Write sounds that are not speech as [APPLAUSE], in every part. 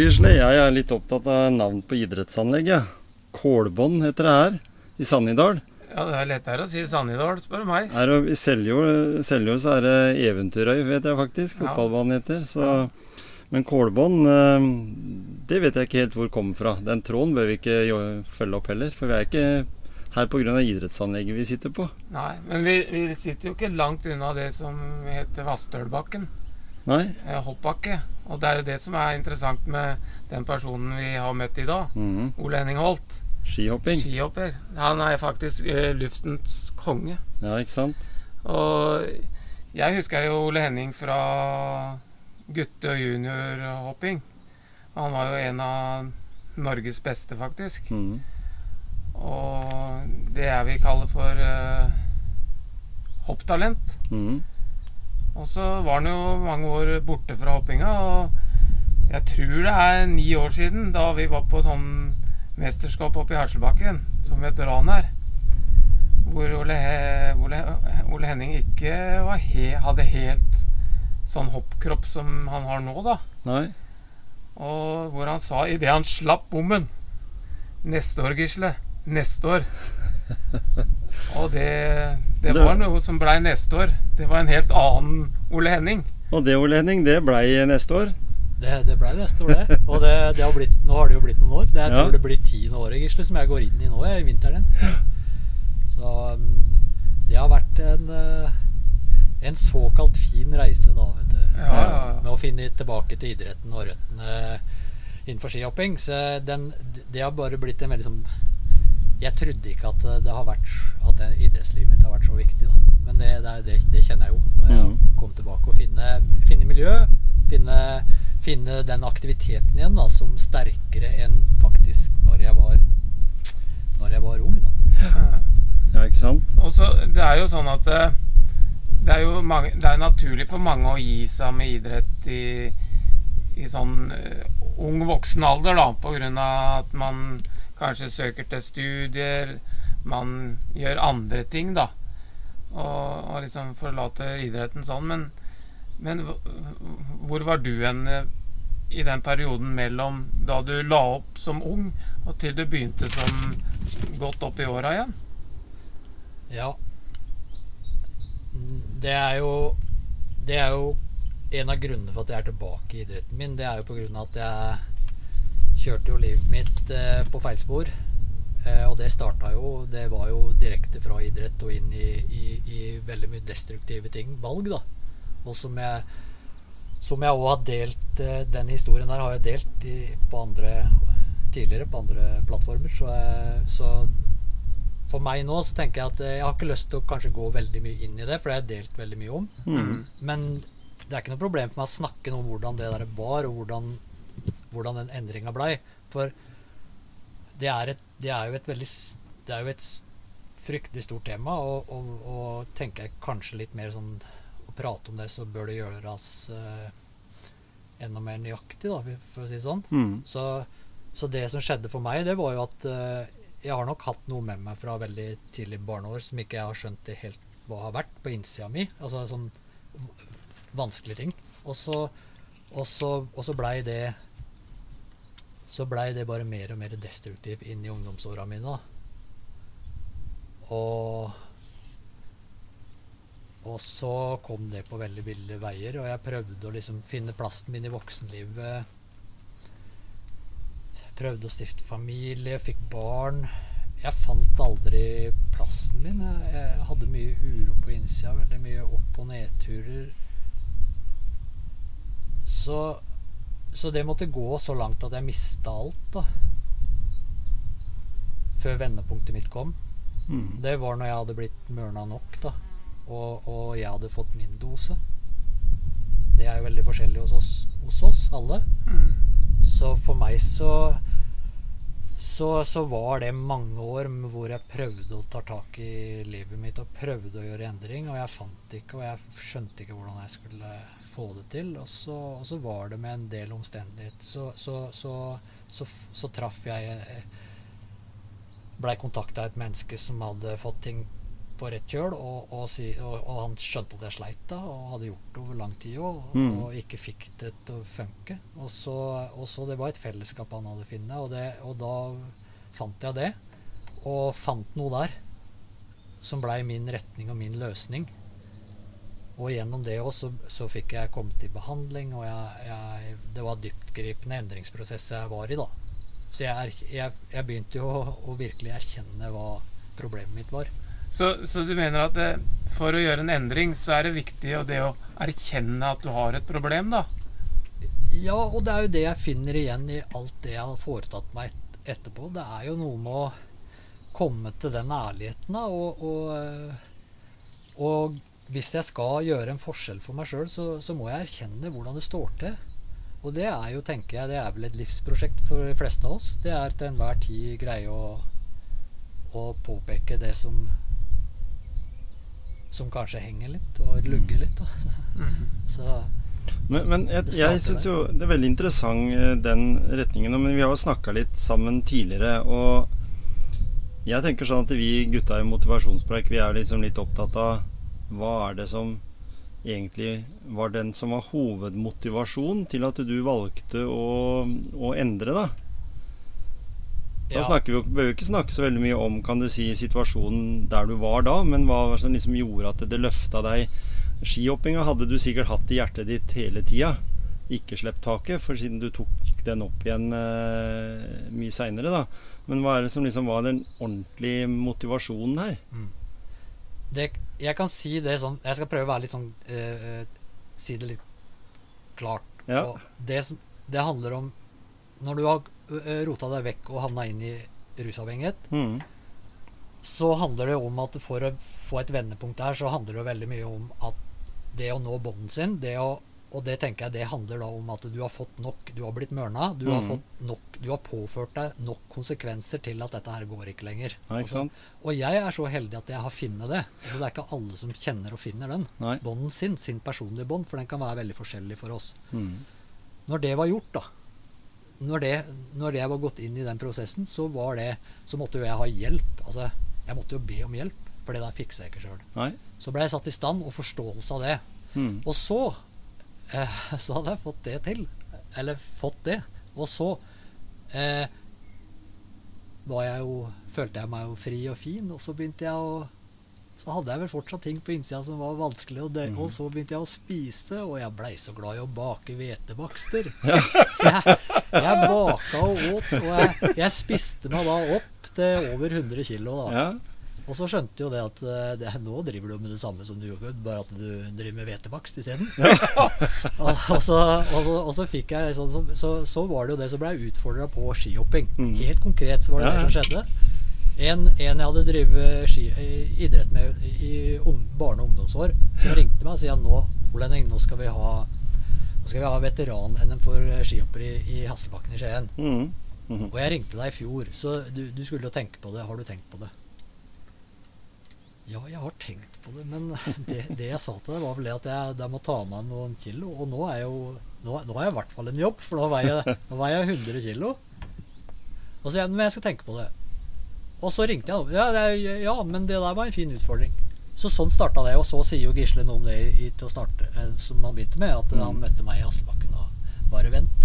Gisle, jeg er litt opptatt av navn på idrettsanlegget. Kålbånd heter det her, i Sannidal. Ja, det er lettere å si Sannidal, spør du meg. Her I Seljord, Seljord så er det Eventyrøy, vet jeg faktisk. Fotballbanen heter. Så, Men kålbånd, eh, det vet jeg ikke helt hvor kommer fra. Den tråden bør vi ikke følge opp heller. For vi er ikke her pga. idrettsanlegget vi sitter på. Nei, men vi, vi sitter jo ikke langt unna det som heter Vassdølbakken. Nei? eh, Hoppbakke. Og det er jo det som er interessant med den personen vi har møtt i dag. Mhm. Ole Henning Holt. Skihopper. Skihopper. Han er faktisk uh, luftens konge. Ja, ikke sant? Og jeg husker jo Ole Henning fra gutte- og juniorhopping. Han var jo en av Norges beste, faktisk. Mm. Og det jeg vil kalle for uh, hopptalent. Mhm. Og så var han jo mange år borte fra hoppinga, og jeg tror det er ni år siden, da vi var på sånn mesterskap oppe i Herselbakken som veteraner. hvor Ole, Ole, Ole Henning ikke var he hadde helt sånn hoppkropp som han har nå, da. Nei? Og hvor han sa idet han slapp bommen Neste år, Gisle. Neste år. [LAUGHS] Og det, det Det- var noe som blei neste år. Det var en helt annen Ole Henning. Og det, Ole Henning, det blei neste år. Det, det blei neste år, det. Og det, det har blitt, nå har det jo blitt noen år. Det, jeg Ja. tror det blir tiende året Gisle, som jeg går inn i nå i vinteren. Så det har vært en, eh, en såkalt fin reise, da, vet du. Ja, ja, ja. Med å finne tilbake til idretten og røttene innenfor skihopping. Så den, det har bare blitt en veldig sånn Jeg trodde ikke at det har vært At det idrettslivet mitt har vært så viktig, da. Men det, det, det, det kjenner jeg jo når jeg Mhm. kom tilbake. Og finne, finne miljø. Finne, finne den aktiviteten igjen da, som sterkere enn faktisk når jeg var Når jeg var ung, da. Ja, ikke sant? Og så, Det er jo sånn at eh, det er jo mange, det er naturlig for mange å gi seg med idrett i, i sånn eh, ung voksen alder, da, på grunn av at man kanskje søker til studier, man gjør andre ting, da. Og, og liksom forlater idretten sånn. Men, men hvor var du hen eh, i den perioden mellom da du la opp som ung, og til du begynte som godt opp i åra igjen? Ja. Det er jo Det er jo en av grunnene for at jeg er tilbake i idretten min. Det er jo på grunn av at jeg kjørte jo livet mitt eh, på feilspor. Eh, og det starta jo Det var jo direkte fra idrett og inn i, i, i veldig mye destruktive ting. Valg, da. Og som jeg som jeg òg har delt eh, Den historien der har jeg delt i, på andre tidligere på andre plattformer. Så, jeg, så for meg nå så tenker jeg at eh, jeg har ikke lyst til å kanskje gå veldig mye inn i det, for det har jeg delt veldig mye om. Mm. Men det er ikke noe problem for meg å snakke om hvordan det der var, og hvordan, hvordan den endringa blei. For det er, et, det er jo et veldig Det er jo et fryktelig stort tema, og, og, og tenker jeg kanskje litt mer sånn Å prate om det, så bør det gjøres eh, enda mer nøyaktig, da, for å si det sånn. Mm. Så, så det som skjedde for meg, det var jo at eh, jeg har nok hatt noe med meg fra veldig tidlig barneår som ikke jeg har skjønt det helt hva har vært på innsida mi. Altså sånn vanskelige ting. Og så, og så, og så blei det Så blei det bare mer og mer destruktivt inn i ungdomsåra mine. Og og så kom det på veldig ville veier, og jeg prøvde å liksom finne plassen min i voksenlivet prøvde å stifte familie, fikk barn. Jeg fant aldri plassen min. Jeg hadde mye uro på innsida, veldig mye opp- og nedturer. Så, så det måtte gå så langt at jeg mista alt, da. Før vendepunktet mitt kom. Mm. Det var når jeg hadde blitt mørna nok, da. Og, og jeg hadde fått min dose. Det er jo veldig forskjellig hos oss, hos oss alle. Mm. Så for meg så, så Så var det mange år hvor jeg prøvde å ta tak i livet mitt og prøvde å gjøre endring, og jeg fant ikke, og jeg skjønte ikke hvordan jeg skulle få det til. Og så, og så var det med en del omstendigheter. Så, så, så, traff jeg Blei kontakta av et menneske som hadde fått ting på rett kjøl, og, og, si, og, og han skjønte at jeg sleit da, og hadde gjort det over lang tid òg, og, Mm. og ikke fikk det til å funke. Og så, Det var et fellesskap han hadde funnet, og, det, og da fant jeg det. Og fant noe der som blei min retning og min løsning. Og gjennom det òg så, så fikk jeg kommet i behandling, og jeg, jeg, det var dyptgripende endringsprosess jeg var i, da. Så jeg, jeg, jeg begynte jo å, å virkelig erkjenne hva problemet mitt var. Så, så du mener at det, for å gjøre en endring, så er det viktig å, det å erkjenne at du har et problem, da? Ja, og det er jo det jeg finner igjen i alt det jeg har foretatt meg et- etterpå. Det er jo noe med å komme til den ærligheten, da, og, og, og hvis jeg skal gjøre en forskjell for meg sjøl, så, så må jeg erkjenne hvordan det står til. Og det er jo, tenker jeg, det er vel et livsprosjekt for de fleste av oss. Det er til enhver tid greie å, å påpeke det som som kanskje henger litt, og lugger litt. Da. Mhm. Så Men, men jeg, Det jeg syns jo det er veldig interessant eh, den retningen. Men vi har jo snakka litt sammen tidligere, og jeg tenker sånn at vi gutta i motivasjonspreik, vi er liksom litt opptatt av hva er det som egentlig var den som var hovedmotivasjon til at du valgte å, å endre, da? Da ja. snakker vi, jo- vi ikke snakke så veldig mye om kan du si, situasjonen der du var da, men hva som liksom gjorde at det løfta deg? Skihoppinga hadde du sikkert hatt i hjertet ditt hele tida. Ikke slipp taket, for siden du tok den opp igjen eh, mye seinere, da. Men hva er det som liksom var den ordentlige motivasjonen her? det, jeg kan si det sånn Jeg skal prøve å være litt sånn eh, eh, Si det litt klart. Ja. Det, som, det handler om Når du har rota deg vekk og havna inn i rusavhengighet, Mm. så handler det om at for å få et vendepunkt der, så handler det veldig mye om at det å nå bånden sin, det å og det tenker jeg det handler da om at du har fått nok Du har blitt mørna. Du har Mhm. fått nok Du har påført deg nok konsekvenser til at dette her går ikke lenger. Nei, ikke Altså, sant? og jeg er så heldig at jeg har funnet det. Altså, det er ikke alle som kjenner og finner den. Bånden sin, sin personlige bånd, for den kan være veldig forskjellig for oss. Mm. Når det var gjort, da når det, når jeg var gått inn i den prosessen, så var det Så måtte jo jeg ha hjelp. Altså, jeg måtte jo be om hjelp, for det der fikser jeg ikke sjøl. Så ble jeg satt i stand og forståelse av det. Mm. Og så eh, [LAUGHS] Så hadde jeg fått det til. Eller fått det. Og så eh, var jeg jo Følte jeg meg jo fri og fin, og så begynte jeg å Så hadde jeg vel fortsatt ting på innsida som var vanskelig, og, Mm. og så begynte jeg å spise, og jeg blei så glad i å bake hvetebakster. [LAUGHS] Så jeg, jeg baka og åt, og jeg, jeg spiste meg da opp til over 100 kilo. da Ja. og så skjønte jo det at eh, det, nå driver du med det samme som du gjorde før, bare at du driver med hvetebakst isteden. [LAUGHS] og, og, så, og, så, og så fikk jeg sånn, så, så, var det jo det som ble utfordra på skihopping. Mm. Helt konkret så var det Ja, det som skjedde. En, en jeg hadde drevet idrett med i ung, barne- og ungdomsår, som ringte meg og sier nå, Ole Henning, nå skal vi ha nå skal vi ha veteran-NM for skihopper i, i Hasselbakken i Skien. Mm. Mhm. Og jeg ringte deg i fjor, så du, du skulle jo tenke på det. Har du tenkt på det? Ja, jeg har tenkt på det, men [LAUGHS] det, det jeg sa til deg, var vel det at jeg, jeg må ta av meg noen kilo. Og nå er jeg jo Nå, nå er jeg i hvert fall en jobb, for nå veier jeg, nå veier jeg 100 kilo. Og så men jeg skal tenke på det. Og så ringte jeg. Ja, det ja, men det der var en fin utfordring. Så sånn starta det, og så sier jo Gisle noe om det i, til å starte, eh, som han begynte med, at han møtte meg i Hasselbakken og bare vent.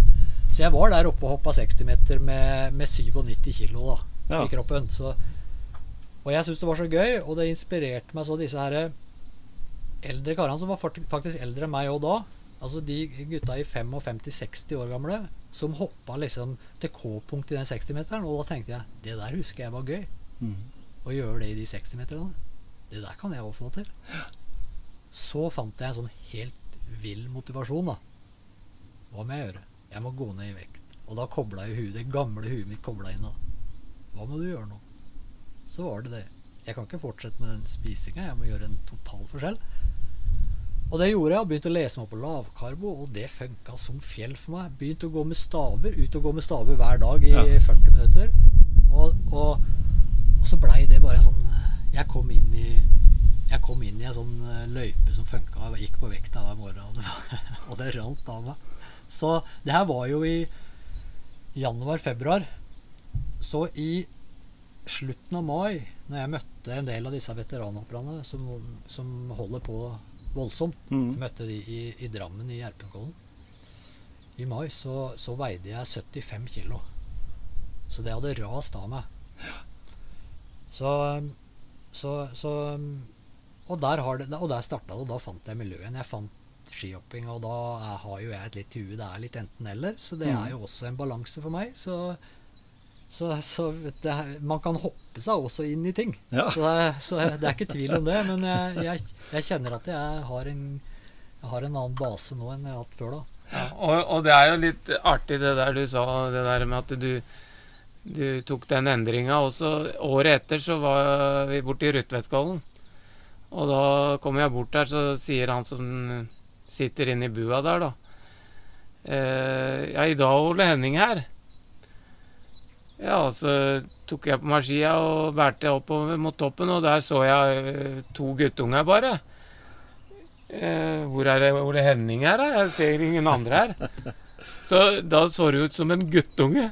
Så jeg var der oppe og hoppa 60 meter med, med 97 kilo da, Ja. i kroppen. Så, og jeg syntes det var så gøy, og det inspirerte meg så disse her eldre karene, som var faktisk eldre enn meg òg da. Altså de gutta i 55-60 år gamle som hoppa liksom til K-punkt i den 60-meteren. Og da tenkte jeg det der husker jeg var gøy. Mm. Å gjøre det i de 60-meterne. Det der kan jeg òg få til. Så fant jeg en sånn helt vill motivasjon, da. Hva må jeg gjøre? Jeg må gå ned i vekt. Og da kobla jeg huet, det gamle huet mitt kobla inn. da. Hva må du gjøre nå? Så var det det. Jeg kan ikke fortsette med den spisinga. Jeg må gjøre en total forskjell. Og det gjorde jeg. og Begynte å lese meg på lavkarbo, og det funka som fjell for meg. Begynte å gå med staver. Ut og gå med staver hver dag i Ja. 40 minutter. Og, og, og så blei det bare en sånn Jeg kom inn i jeg kom inn i en sånn eh, løype som funka. Jeg gikk på vekta hver morgen, og det, var, [LAUGHS] og det rant av meg. Så det her var jo i januar-februar. Så i slutten av mai, når jeg møtte en del av disse veteranhopperne som, som holder på voldsomt, Mm. møtte de i, i Drammen i Gjerpenkollen i mai, så, så veide jeg 75 kilo. Så det hadde rast av meg. Så, så, så Og der, har det, og der starta det, og da fant jeg miljøet. Jeg fant skihopping, og da er, har jo jeg et litt huet, Det er litt enten-eller, så det Mm. er jo også en balanse for meg. Så, så, så det, er- man kan hoppe seg også inn i ting. Ja. Så, det, er- så det er ikke tvil om det. Men jeg, jeg, jeg kjenner at jeg har, en, jeg har en annen base nå enn jeg har hatt før da. Ja, og, og det er jo litt artig det der du sa, det der med at du, du tok den endringa. Også året etter så var vi borte i Rudtvedtkollen. Og da kommer jeg bort der, så sier han som sitter inne i bua der, da eh, Ja, i dag er Ole Henning her. Ja, så tok jeg på meg skia og bærte oppover mot toppen, og der så jeg eh, to guttunger bare. Eh, hvor er det Ole Henning her, da? Jeg ser ingen andre her. Så da så du ut som en guttunge.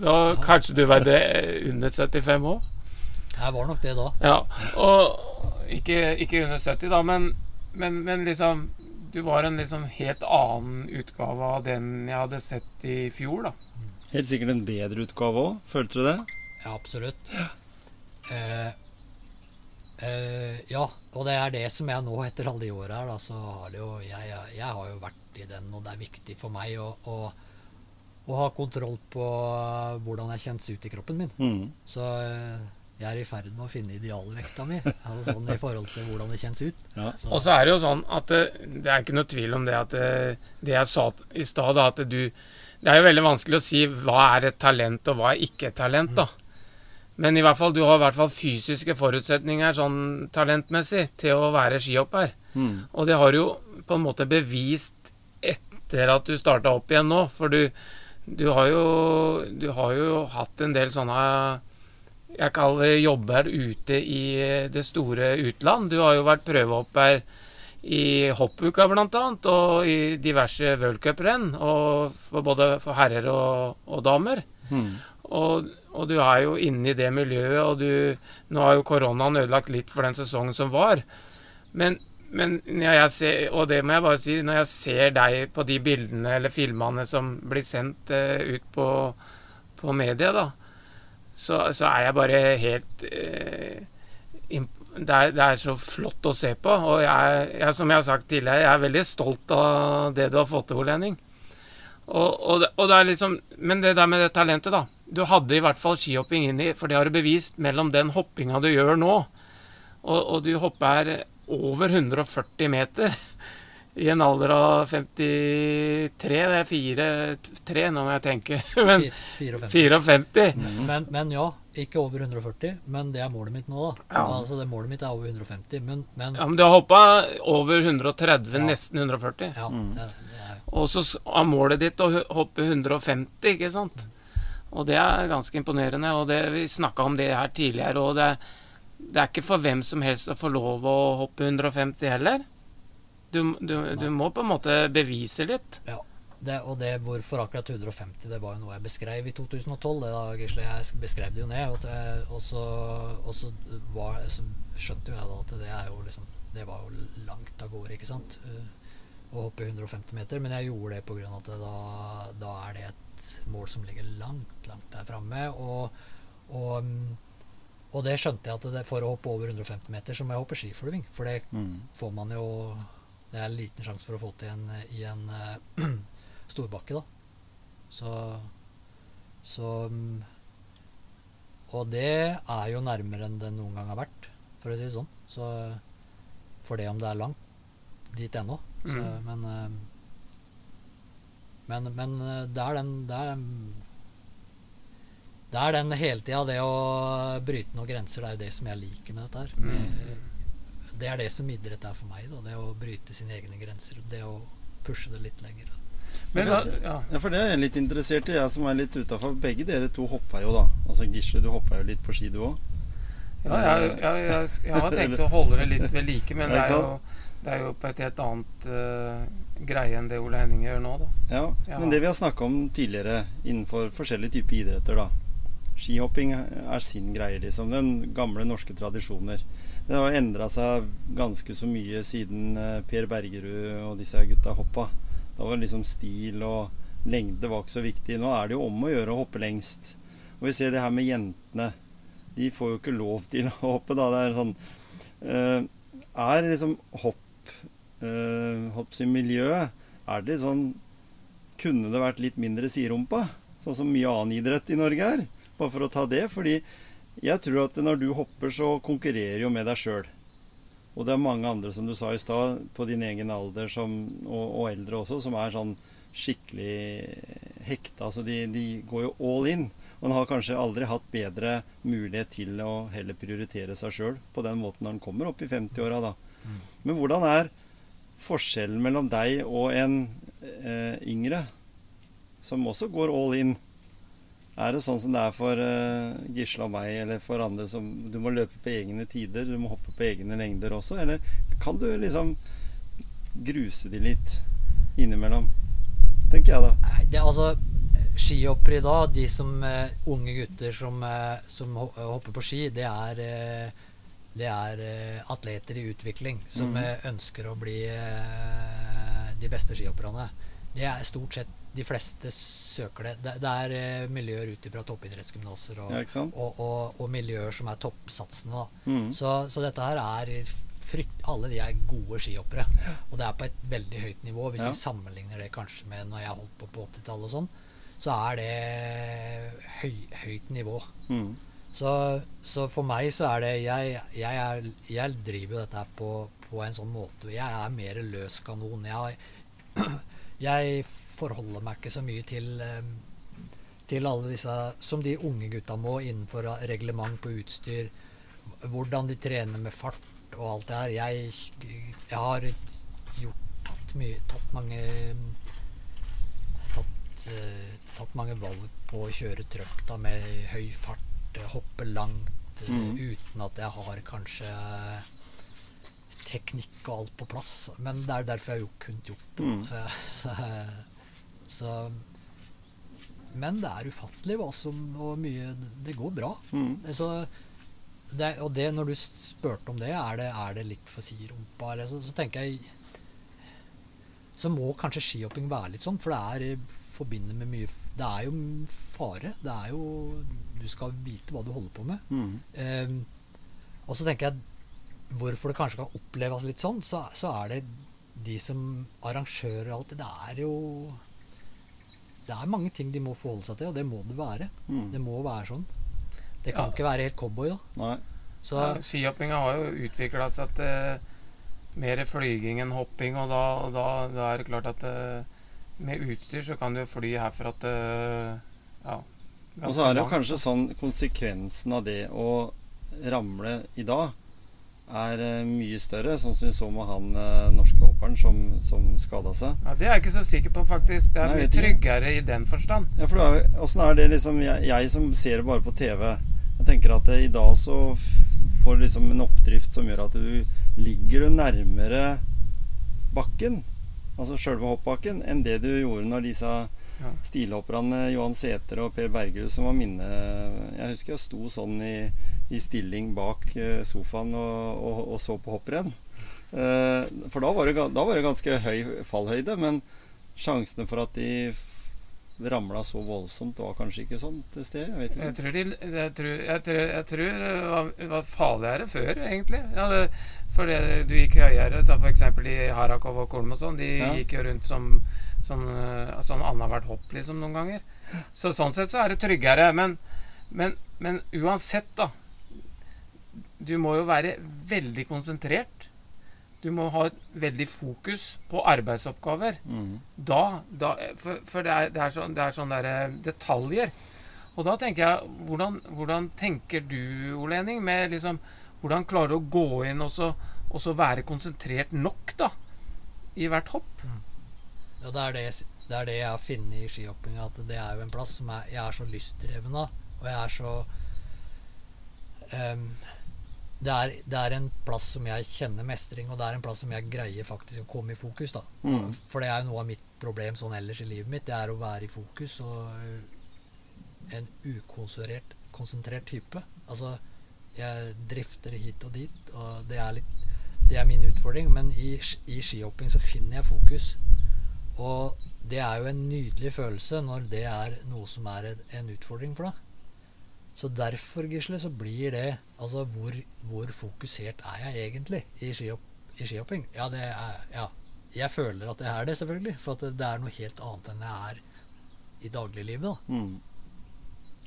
Da Kanskje du veide under 75 år? Jeg var nok det da. Ja. Og ikke, ikke under 70, da, men, men, men liksom Du var en liksom helt annen utgave av den jeg hadde sett i fjor, da. Helt sikkert en bedre utgave òg. Følte du det? Ja, absolutt. Eh, eh, ja, og det er det som jeg nå, etter alle de åra her, da, så har det jo jeg, jeg, jeg har jo vært i den, og det er viktig for meg å, å, å ha kontroll på hvordan jeg kjennes ut i kroppen min. Mm. Så eh, jeg er i ferd med å finne idealvekta mi, altså sånn i forhold til hvordan det kjennes ut. Ja. Så, Og så er det jo sånn at det, det er ikke noe tvil om det at det, det jeg sa i stad, at du Det er jo veldig vanskelig å si hva er et talent, og hva er ikke et talent, da. Men i hvert fall, du har i hvert fall fysiske forutsetninger sånn talentmessig til å være skihopper. Mm. Og det har du jo på en måte bevist etter at du starta opp igjen nå. For du, du, har jo, du har jo hatt en del sånne jeg kaller det jobber ute i det store utland. Du har jo vært prøvehopper i hoppuka annet, og i diverse worldcuprenn. For både for herrer og, og damer. Mm. Og, og du er jo inne i det miljøet, og du Nå har jo koronaen ødelagt litt for den sesongen som var. Men, men når jeg ser, og det må jeg bare si, når jeg ser deg på de bildene eller filmene som blir sendt eh, ut på, på media, da, så, så er jeg bare helt eh, imp det, er, det er så flott å se på. Og jeg, jeg, som jeg har sagt tidligere, jeg er veldig stolt av det du har fått til, Ole Henning. Og, og, og det liksom Men det der med det talentet, da. Du hadde i hvert fall skihopping inni, for det har du bevist mellom den hoppinga du gjør nå, og, og du hopper over 140 meter i en alder av 53 Det er 4-3 nå må jeg tenke. [LAUGHS] Men fire- 54. 54. Men, men ja, ikke over 140. Men det er målet mitt nå, da. Ja. Altså det Målet mitt er over 150. Men, men Ja, men du har hoppa over 130, Ja. nesten 140. ja, Mm. det, det er, Og så er målet ditt å hoppe 150, ikke sant? Og det er ganske imponerende. Og det, vi snakka om det her tidligere, og det, det er ikke for hvem som helst å få lov å hoppe 150 heller. Du, du, du må på en måte bevise litt. det, og det hvorfor akkurat 150, det var jo noe jeg beskrev i 2012. Det da, Gisle, jeg beskrev det jo ned. Og så, og så, og så, var, så skjønte jo jeg da at det er jo liksom Det var jo langt av gårde, ikke sant? Uh, Å hoppe 150 meter. Men jeg gjorde det av at det da, da er det et mål som ligger langt, langt der framme. Og, og, og det skjønte jeg at det, for å hoppe over 150 meter, så må jeg hoppe skiflyging. For det Mm. får man jo Det er en liten sjanse for å få til en, i en uh, [CLEARS THROAT] storbakke, da. Så Så mm, Og det er jo nærmere enn det noen gang har vært, for å si det sånn. Så for det om det er langt dit ennå. Så, Mm. Men eh, Men, men eh, det er den Det er, det er den hele tida, det å bryte noen grenser, det er jo det som jeg liker med dette her. Mm. Det er det som idrett er for meg. Da. Det å bryte sine egne grenser. Det å pushe det litt lenger. Men da, ja. Ja, for det er jeg litt interessert i, jeg som er litt utafor. Begge dere to hoppa jo, da. Altså Gisle, du hoppa jo litt på ski, du òg. Ja, jeg, jeg, jeg, jeg har tenkt å holde det litt ved like, men [LAUGHS] det er jo, det er jo på et helt annet uh, greie enn det Ole Henning gjør nå, da. Ja, Ja. Men det vi har snakka om tidligere innenfor forskjellige typer idretter, da. Skihopping er sin greie, liksom. Den gamle norske tradisjoner. Det har endra seg ganske så mye siden eh, Per Bergerud og disse gutta hoppa. Da var liksom stil og lengde var ikke så viktig. Nå er det jo om å gjøre å hoppe lengst. Og vi ser det her med jentene. De får jo ikke lov til å hoppe, da. Det er sånn eh, Er liksom hopp uh, Hopp sin miljø Er det sånn kunne det vært litt mindre siderumpa? Sånn som mye annen idrett i Norge er. Bare for å ta det. Fordi jeg tror at når du hopper, så konkurrerer jo med deg sjøl. Og det er mange andre, som du sa i stad, på din egen alder som, og, og eldre også, som er sånn skikkelig hekta. Altså de, de går jo all in. Og en har kanskje aldri hatt bedre mulighet til å heller prioritere seg sjøl på den måten når en kommer opp i 50-åra, da. Men hvordan er forskjellen mellom deg og en eh, yngre som også går all in? Er det sånn som det er for uh, Gisle og meg, eller for andre som Du må løpe på egne tider, du må hoppe på egne lengder også? Eller kan du liksom gruse de litt innimellom? Tenker jeg da. Nei, det er altså Skihoppere i dag, de som uh, unge gutter som, uh, som hopper på ski, det er uh, det er eh, atleter i utvikling som eh, ønsker å bli eh, de beste skihopperne. Det er stort sett de fleste søker det. Det, det er eh, miljøer ut fra toppidrettsgymnaser og, Ja, og, og, og miljøer som er toppsatsende. Da. Mhm. Så, så dette her er frykt, Alle de er gode skihoppere. Og det er på et veldig høyt nivå. Hvis Ja. jeg sammenligner det kanskje med når jeg holdt på på 80-tallet og sånn, så er det høy, høyt nivå. Mm. Så, så for meg så er det Jeg, jeg, er, jeg driver jo dette her på, på en sånn måte Jeg er mer løs kanon. Jeg, [CLEARS THROAT] jeg forholder meg ikke så mye til eh, til alle disse som de unge gutta må innenfor reglement på utstyr. Hvordan de trener med fart og alt det her. Jeg, jeg har gjort tatt mye Tatt mange tatt, eh, tatt mange valg på å kjøre trøkk da med høy fart, hoppe langt, eh, Mhm. uten at jeg har kanskje teknikk og alt på plass. Men det er derfor jeg har kunnet gjort det. Mm. Så, så, så Men det er ufattelig hva som Og mye Det går bra. Mm. Så det, og det, når du spurte om det, er det, er det litt for siderumpa, eller så, så tenker jeg Så må kanskje skihopping være litt sånn, for det er forbundet med mye Det er jo fare. Det er jo Du skal vite hva du holder på med. Mm. Ehm, og så tenker jeg hvorfor det kanskje kan oppleves litt sånn, så, så er det de som arrangører og alt det. Det er jo Det er mange ting de må forholde seg til, og det må det være. Mm. Det må være sånn. Det kan Ja. ikke være helt cowboy, da. Nei. Så Ja, Skihoppinga har jo utvikla seg til mer flyging enn hopping, og da, og da, da er det klart at eh, med utstyr så kan du fly herfra til ja, Og så er det jo langt. kanskje sånn konsekvensen av det å ramle i dag er eh, mye større, sånn som vi så med han eh, norske hopperen som, som skada seg. Ja, Det er jeg ikke så sikker på, faktisk. Det er Nei, mye tryggere i den forstand. Ja, for er, er det liksom jeg, jeg som ser det bare på TV Jeg tenker at eh, i dag så får du liksom en oppdrift som gjør at du ligger du nærmere bakken, altså sjølve hoppbakken, enn det du gjorde når disse Ja. stilhopperne Johan Sæter og Per Bergerud som var minne Jeg husker jeg sto sånn i, i stilling bak eh, sofaen og, og, og så på hopprenn. Eh, for da var, det, da var det ganske høy fallhøyde, men sjansene for at de ramla så voldsomt, var kanskje ikke sånn til stede. Jeg vet Jeg tror, de, jeg tror, jeg tror, jeg tror det var, var farligere før, egentlig. Ja, det, for det, du gikk høyere. Eksempel i Harakov og Kolm og sånn. De Ja. gikk jo rundt som sånn, eh, sånn annethvert hopp, liksom, noen ganger. Så sånn sett så er det tryggere. Men, men, men uansett, da. Du må jo være veldig konsentrert Du må ha et veldig fokus på arbeidsoppgaver. Mm. Da, da For, for det, er, det er sånn, det er sånne detaljer. Og da tenker jeg Hvordan, hvordan tenker du, Ole Henning, med liksom Hvordan klarer du å gå inn og så, og så være konsentrert nok, da? I hvert hopp? Ja, det, er det, det er det jeg har funnet i skihoppinga, at det er jo en plass som jeg, jeg er så lystdreven av. Og jeg er så um, det, er, det er en plass som jeg kjenner mestring, og det er en plass som jeg greier faktisk å komme i fokus. da. Mm. For det er jo noe av mitt problem sånn ellers i livet mitt. Det er å være i fokus og en ukonsentrert konsentrert type. Altså, jeg drifter hit og dit, og det er litt det er min utfordring, men i, i skihopping så finner jeg fokus. Og det er jo en nydelig følelse når det er noe som er en- utfordring for deg. Så derfor, Gisle, så blir det Altså, hvor, hvor fokusert er jeg egentlig i, skihopp, i skihopping? Ja, det er Ja. Jeg føler at jeg er det, selvfølgelig. For det er noe helt annet enn jeg er i dagliglivet. da. Mm.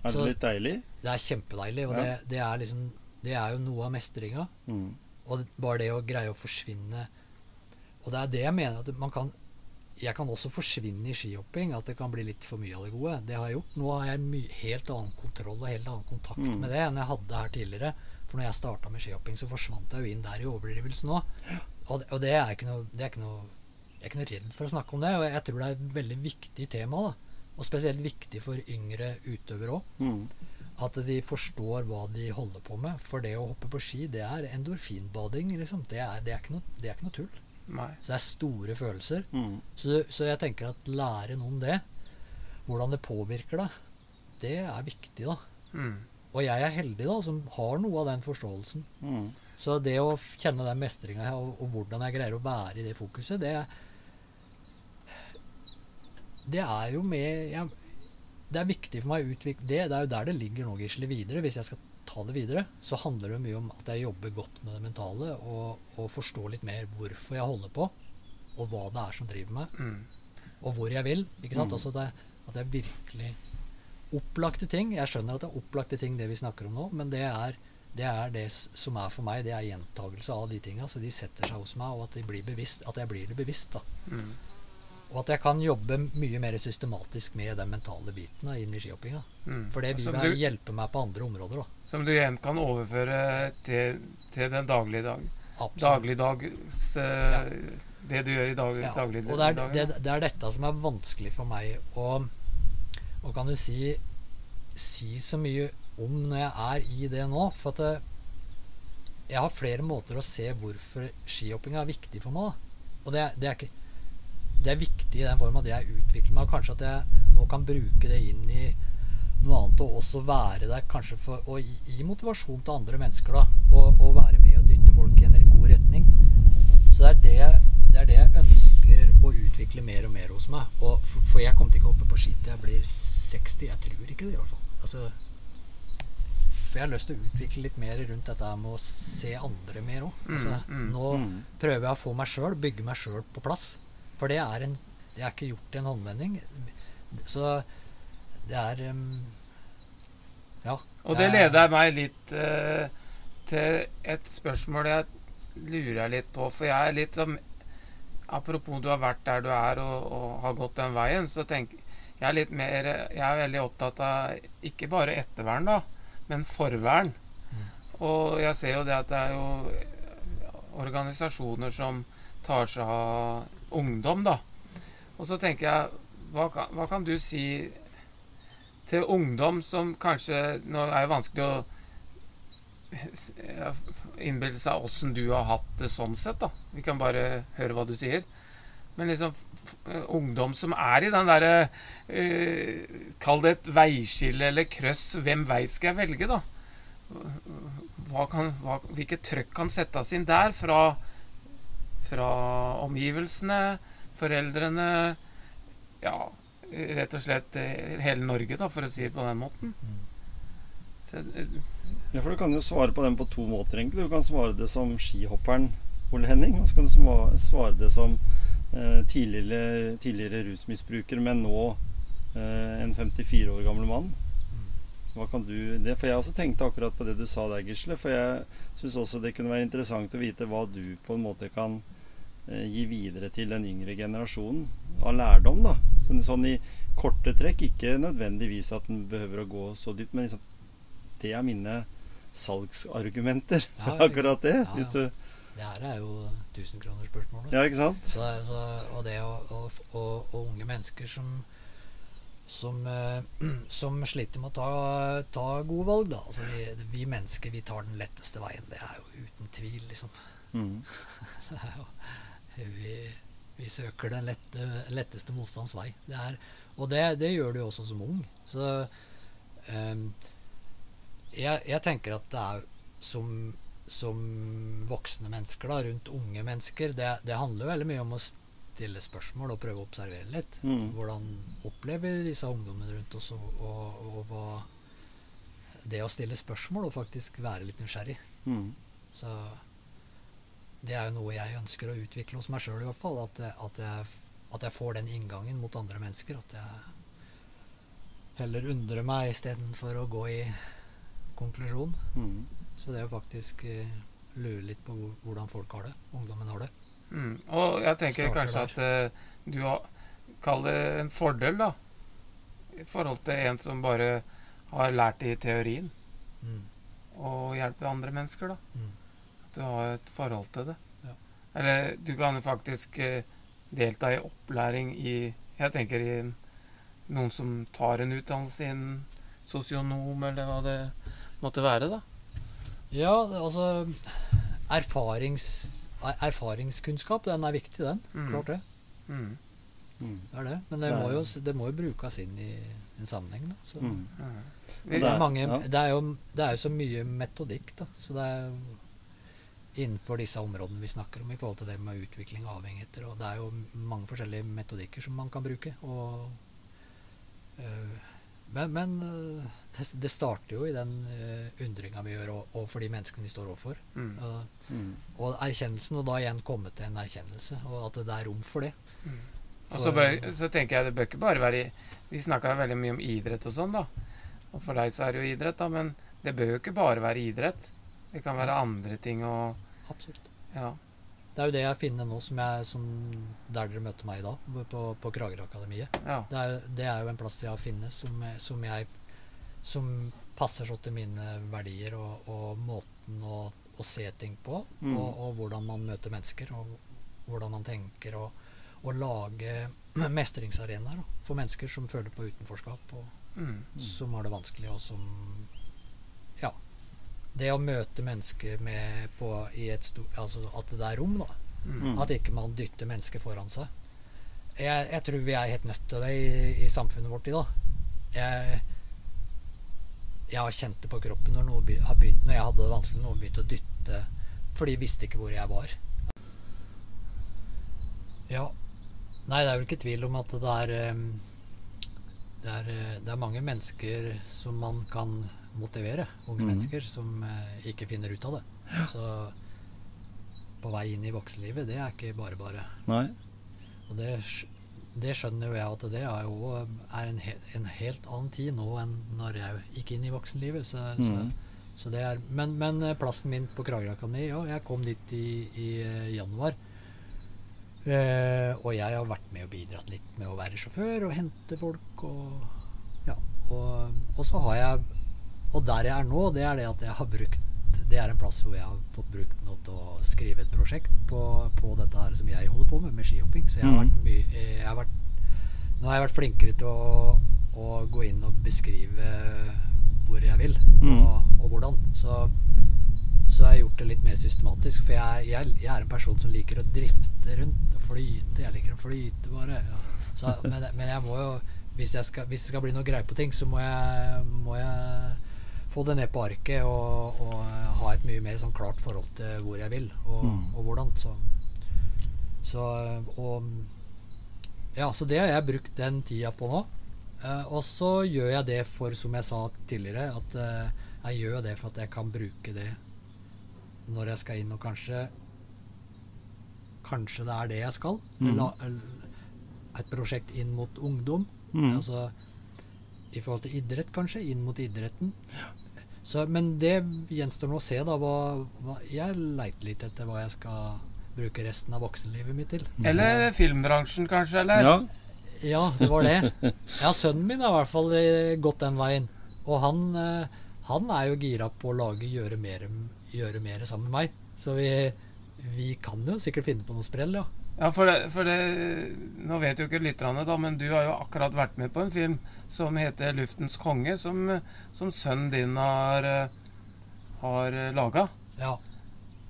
Er det Så- litt deilig? Det er kjempedeilig, og Ja. det, det er liksom Det er jo noe av mestringa. Mm. Og bare det å greie å forsvinne Og det er det jeg mener at man kan Jeg kan også forsvinne i skihopping. At det kan bli litt for mye av det gode. Det har jeg gjort. Nå har jeg helt annen kontroll og helt annen kontakt Mm. med det enn jeg hadde her tidligere. For når jeg starta med skihopping, så forsvant jeg jo inn der i overdrivelsen òg. Og, det- og det er ikke noe, det er ikke noe Jeg er ikke noe redd for å snakke om det. Og jeg tror det er et veldig viktig tema. da Og spesielt viktig for yngre utøvere òg. Mm. At de forstår hva de holder på med. For det å hoppe på ski, det er endorfinbading. Liksom. Det, er, det, er ikke noe, det er ikke noe tull. Nei. Så det er store følelser. Mm. Så, så jeg tenker at lære noen det, hvordan det påvirker deg, det er viktig, da. Mm. Og jeg er heldig, da, som har noe av den forståelsen. Mm. Så det å kjenne den mestringa og, og hvordan jeg greier å være i det fokuset, det Det er jo med jeg, Det er viktig for meg å utvikle det. Det er jo der det ligger nå, Gisle, videre. Hvis jeg skal ta det videre, så handler det mye om at jeg jobber godt med det mentale og, og forstår litt mer hvorfor jeg holder på, og hva det er som driver meg, Mm. og hvor jeg vil. Ikke sant? Mm. Altså det, at det er virkelig opplagte ting. Jeg skjønner at det er opplagte ting, det vi snakker om nå, men det er det er det som er for meg. Det er gjentagelse av de tinga. Så de setter seg hos meg, og at, blir bevisst, at jeg blir det bevisst. da. Mm. Og at jeg kan jobbe mye mer systematisk med den mentale biten da, inn i skihoppinga. Mm. For det vil du- hjelpe meg på andre områder. da. Som du igjen kan overføre til, til den daglige dag. Absolutt. Dagligdags ja. Det du gjør i dag, Ja, daglig og det er, det, det er dette som er vanskelig for meg å Og kan du si si så mye om når jeg er i det nå. For at det, jeg har flere måter å se hvorfor skihopping er viktig for meg. Da. Og det, det er ikke Det er viktig i den form at jeg utvikler meg, og kanskje at jeg nå kan bruke det inn i noe annet, og også være der kanskje for å gi, motivasjon til andre mennesker, da. Og, og være med og dytte folk i en god retning. Så det er det, det er det jeg ønsker å utvikle mer og mer hos meg. Og for, for jeg kommer til ikke å hoppe på ski til jeg blir 60. Jeg tror ikke det, i hvert fall. Altså, for jeg har lyst til å utvikle litt mer rundt dette med å se andre mer òg. Mm, Altså, mm, nå mm. prøver jeg å få meg sjøl, bygge meg sjøl på plass. For det er, en, det er ikke gjort i en håndvending. Så det er um, Ja. Og det det leder meg litt uh, til et spørsmål jeg lurer litt på. For jeg er litt som Apropos du har vært der du er og, og har gått den veien, så tenker jeg er litt mer Jeg er veldig opptatt av ikke bare ettervern, da, men forvern. Og jeg ser jo det at det er jo organisasjoner som tar seg av ungdom, da. Og så tenker jeg hva kan, hva kan du si til ungdom som kanskje Nå er det vanskelig å [LAUGHS] innbille seg åssen du har hatt det sånn sett, da. Vi kan bare høre hva du sier. Men liksom ungdom som er i den derre eh, Kall det et veiskille eller krøss. Hvem vei skal jeg velge, da? Hva kan, hva, hvilket trøkk kan settes inn der fra, fra omgivelsene, foreldrene Ja, rett og slett eh, hele Norge, da, for å si det på den måten. Så, eh, Ja, for Du kan jo svare på den på to måter, egentlig. Du kan svare det som skihopperen Ole Henning, og så kan du svare det som eh, tidligere, tidligere rusmisbruker, men nå eh, en 54 år gammel mann. Hva kan du det, For jeg også tenkte akkurat på det du sa der, Gisle. For jeg syns også det kunne være interessant å vite hva du på en måte kan gi videre til den yngre generasjonen av lærdom. da Sånn, sånn i korte trekk. Ikke nødvendigvis at den behøver å gå så dypt, men liksom det er mine salgsargumenter Ja, [LAUGHS] akkurat det. ja, Hvis ja. du, Det her er jo tusenkronersspørsmålet. ja, ikke sant? Så, så, og det og unge mennesker som som, eh, [CLEARS THROAT] som sliter med å ta, ta gode valg, da. Altså, vi, vi mennesker vi tar den letteste veien. Det er jo uten tvil, liksom. Mm. [LAUGHS] Det er jo, vi, vi søker den lette, letteste motstands vei. Det og det, det gjør du jo også som ung. Så um, jeg, jeg tenker at det er som, som voksne mennesker da, rundt unge mennesker det, det handler veldig mye om å stille spørsmål og prøve å observere litt. Mm. Hvordan opplever disse ungdommene rundt oss og, og, og hva Det å stille spørsmål og faktisk være litt nysgjerrig. Mm. Så det er jo noe jeg ønsker å utvikle hos meg sjøl, i hvert fall. At, at, jeg, at jeg får den inngangen mot andre mennesker. At jeg heller undrer meg istedenfor å gå i konklusjon. Mm. Så det er jo faktisk eh, lure litt på hvor, hvordan folk har det, ungdommen har det. Mm. Og jeg tenker Starter kanskje at eh, du har Kall det en fordel, da. I forhold til en som bare har lært det i teorien. Mm. Og hjelper andre mennesker, da. Mm. ha et forhold til det. Ja. Eller du kan faktisk eh, delta i opplæring i Jeg tenker i noen som tar en utdannelse innen sosionom, eller hva det måtte være, da. Ja, altså erfarings, er- Erfaringskunnskap, den er viktig, den. Mm. Klart det. Mm. Mm. Det er det. Men det, må jo, det må jo brukes inn i en sammenheng, da. Så. Mm. Mm. Det er, mange, ja. det, er jo, det er jo så mye metodikk, da. Så det er jo innenfor disse områdene vi snakker om i forhold til det med utvikling og avhengigheter. Og det er jo mange forskjellige metodikker som man kan bruke. Og, øh, men men øh, det, det starter jo i den øh, undringa vi gjør overfor de menneskene vi står overfor. Mm. Mm. og erkjennelsen, og da igjen komme til en erkjennelse, og at det er rom for det. Mm. Og så, bør, så tenker jeg det bør ikke bare være i- Vi snakka veldig mye om idrett og sånn, da. Og for deg så er det jo idrett, da, men det bør jo ikke bare være idrett. Det kan være andre ting og Absolutt. Ja. Det er jo det jeg finner nå, som jeg, som der dere møter meg i dag, på, på Kragerø-akademiet. ja. Det er, det er jo en plass jeg har funnet som, som, jeg, som passer så til mine verdier og, og måten å, å se ting på. Mm. Og, og hvordan man møter mennesker, og hvordan man tenker. Og, og lage [CLEARS THROAT] mestringsarenaer for mennesker som føler på utenforskap, og Mm. som har det vanskelig, og som. Det å møte mennesker med på, i et sto, altså at det er rom, da. Mm. At ikke man dytter mennesker foran seg. Jeg, jeg tror vi er helt nødt til det i, i samfunnet vårt i dag. Jeg, jeg har kjent det på kroppen når, noe har begynt, når jeg hadde det vanskelig, noen begynte å dytte, for de visste ikke hvor jeg var. Ja. Nei, det er vel ikke tvil om at det er det er, eh, det er mange mennesker som man kan motivere. Unge Mhm. mennesker som eh, ikke finner ut av det. Så på vei inn i voksenlivet, det er ikke bare bare. Nei. Og det, det skjønner jo jeg at det er jo er en, he, en helt annen tid nå enn når jeg gikk inn i voksenlivet. Så, så, Mhm. så det er, men, men eh, plassen min på Kragerø Akademi, ja, jeg kom dit i, i eh, januar. Eh, og jeg har vært med og bidratt litt med å være sjåfør og hente folk og Ja. Og, og så har jeg Og der jeg er nå, det er det at jeg har brukt Det er en plass hvor jeg har fått brukt noe til å skrive et prosjekt på, på dette her som jeg holder på med, med skihopping. Så jeg har Mhm. vært mye jeg har vært, Nå har jeg vært flinkere til å, å gå inn og beskrive hvor jeg vil, og, og hvordan. Så så har jeg gjort det litt mer systematisk. For jeg, jeg, jeg er en person som liker å drifte rundt og flyte. Jeg liker å flyte, bare. Ja. Så, men, men jeg må jo hvis, jeg skal, hvis det skal bli noe greie på ting, så må jeg, må jeg få det ned på arket og, og ha et mye mer sånn klart forhold til hvor jeg vil, og, Mm. og hvordan. Så, så, og, ja, så det har jeg brukt den tida på nå. Eh, og så gjør jeg det for, som jeg sa tidligere, at eh, jeg gjør det for at jeg kan bruke det når jeg skal inn og kanskje Kanskje det er det jeg skal. Mm. La, et prosjekt inn mot ungdom. Mm. Altså, i forhold til idrett, kanskje. Inn mot idretten. Så, men det gjenstår nå å se, da. Hva, hva, jeg leiter litt etter hva jeg skal bruke resten av voksenlivet mitt til. [LAUGHS] Eller filmbransjen, kanskje? Eller? Ja, Ja, det var det. Ja, sønnen min har i hvert fall eh, gått den veien. Og han, eh, han er jo gira på å lage gjøre mer, gjøre mer sammen med meg. Så vi, vi kan jo sikkert finne på noe sprell, ja. Ja, for det, for det Nå vet jo ikke lytterne, da, men du har jo akkurat vært med på en film som heter 'Luftens konge', som, som sønnen din har, eh, har laga. Ja,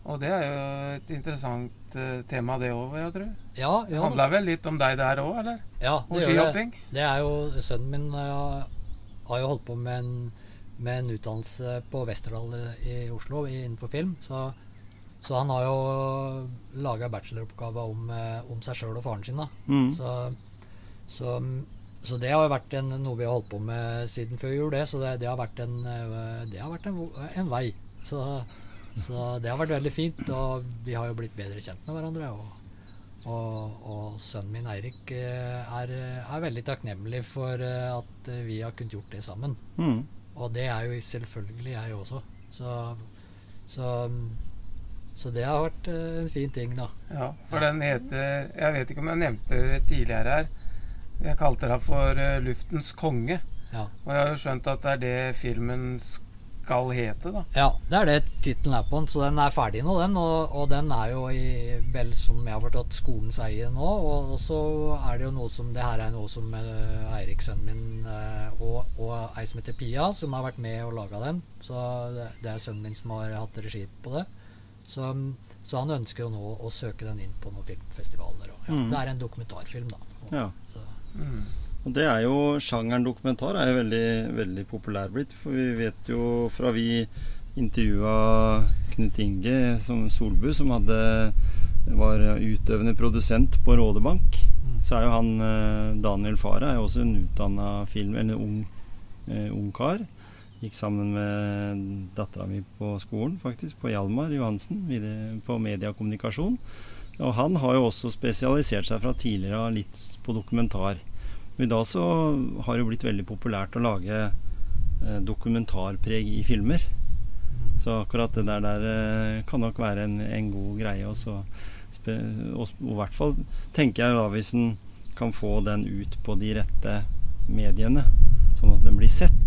Og det er jo et interessant eh, tema, det òg, jeg tro. ja, Det ja, handler vel litt om deg der òg, eller? ja det gjør det. Det er jo Sønnen min har, har jo holdt på med en, med en utdannelse på Westerdal i Oslo innenfor film. Så, så han har jo laga bacheloroppgave om, eh, om seg sjøl og faren sin. da. mm. Så, så, så det har jo vært en, noe vi har holdt på med siden før jul, det. Så det, det har vært en, eh, det har vært en, en vei. Så, så det har vært veldig fint. Og vi har jo blitt bedre kjent med hverandre. Og, og, og sønnen min Eirik eh, er, er veldig takknemlig for at vi har kunnet gjort det sammen. Mm. Og det er jo selvfølgelig jeg også. Så, så, så det har vært eh, en fin ting, da. Ja, for den heter Jeg vet ikke om jeg nevnte det tidligere her. Jeg kalte den for eh, 'Luftens konge'. Ja. Og jeg har jo skjønt at det er det filmen skal hete, da. Ja, det er det tittelen er på den, så den er ferdig nå, den. Og, og den er jo i, vel, som jeg har forstått, skolens eie nå. Og, og så er det jo noe som Det her er noe som uh, Eirik, sønnen min, uh, og, og ei som heter Pia, som har vært med og laga den. Så det, det er sønnen min som har hatt regi på det. Så, så han ønsker jo nå å søke den inn på noen filmfestivaler. Og, ja, Mm. Det er en dokumentarfilm, da. Og, ja. så, Mm. Og det er jo Sjangeren dokumentar er jo veldig, veldig populær blitt. For vi vet jo fra vi intervjua Knut Inge som Solbu, som hadde, var utøvende produsent på Rådebank, mm. så er jo han eh, Daniel Farah er jo også en utdanna film... Eller ung, eh, ung kar. Gikk sammen med dattera mi på skolen, faktisk, på Hjalmar Johansen, på mediekommunikasjon. Og han har jo også spesialisert seg fra tidligere litt på dokumentar. Men I dag så har det jo blitt veldig populært å lage eh, dokumentarpreg i filmer. Så akkurat det der, der eh, kan nok være en, en god greie. Også. og, og i hvert fall tenker jeg da hvis en kan få den ut på de rette mediene, sånn at den blir sett.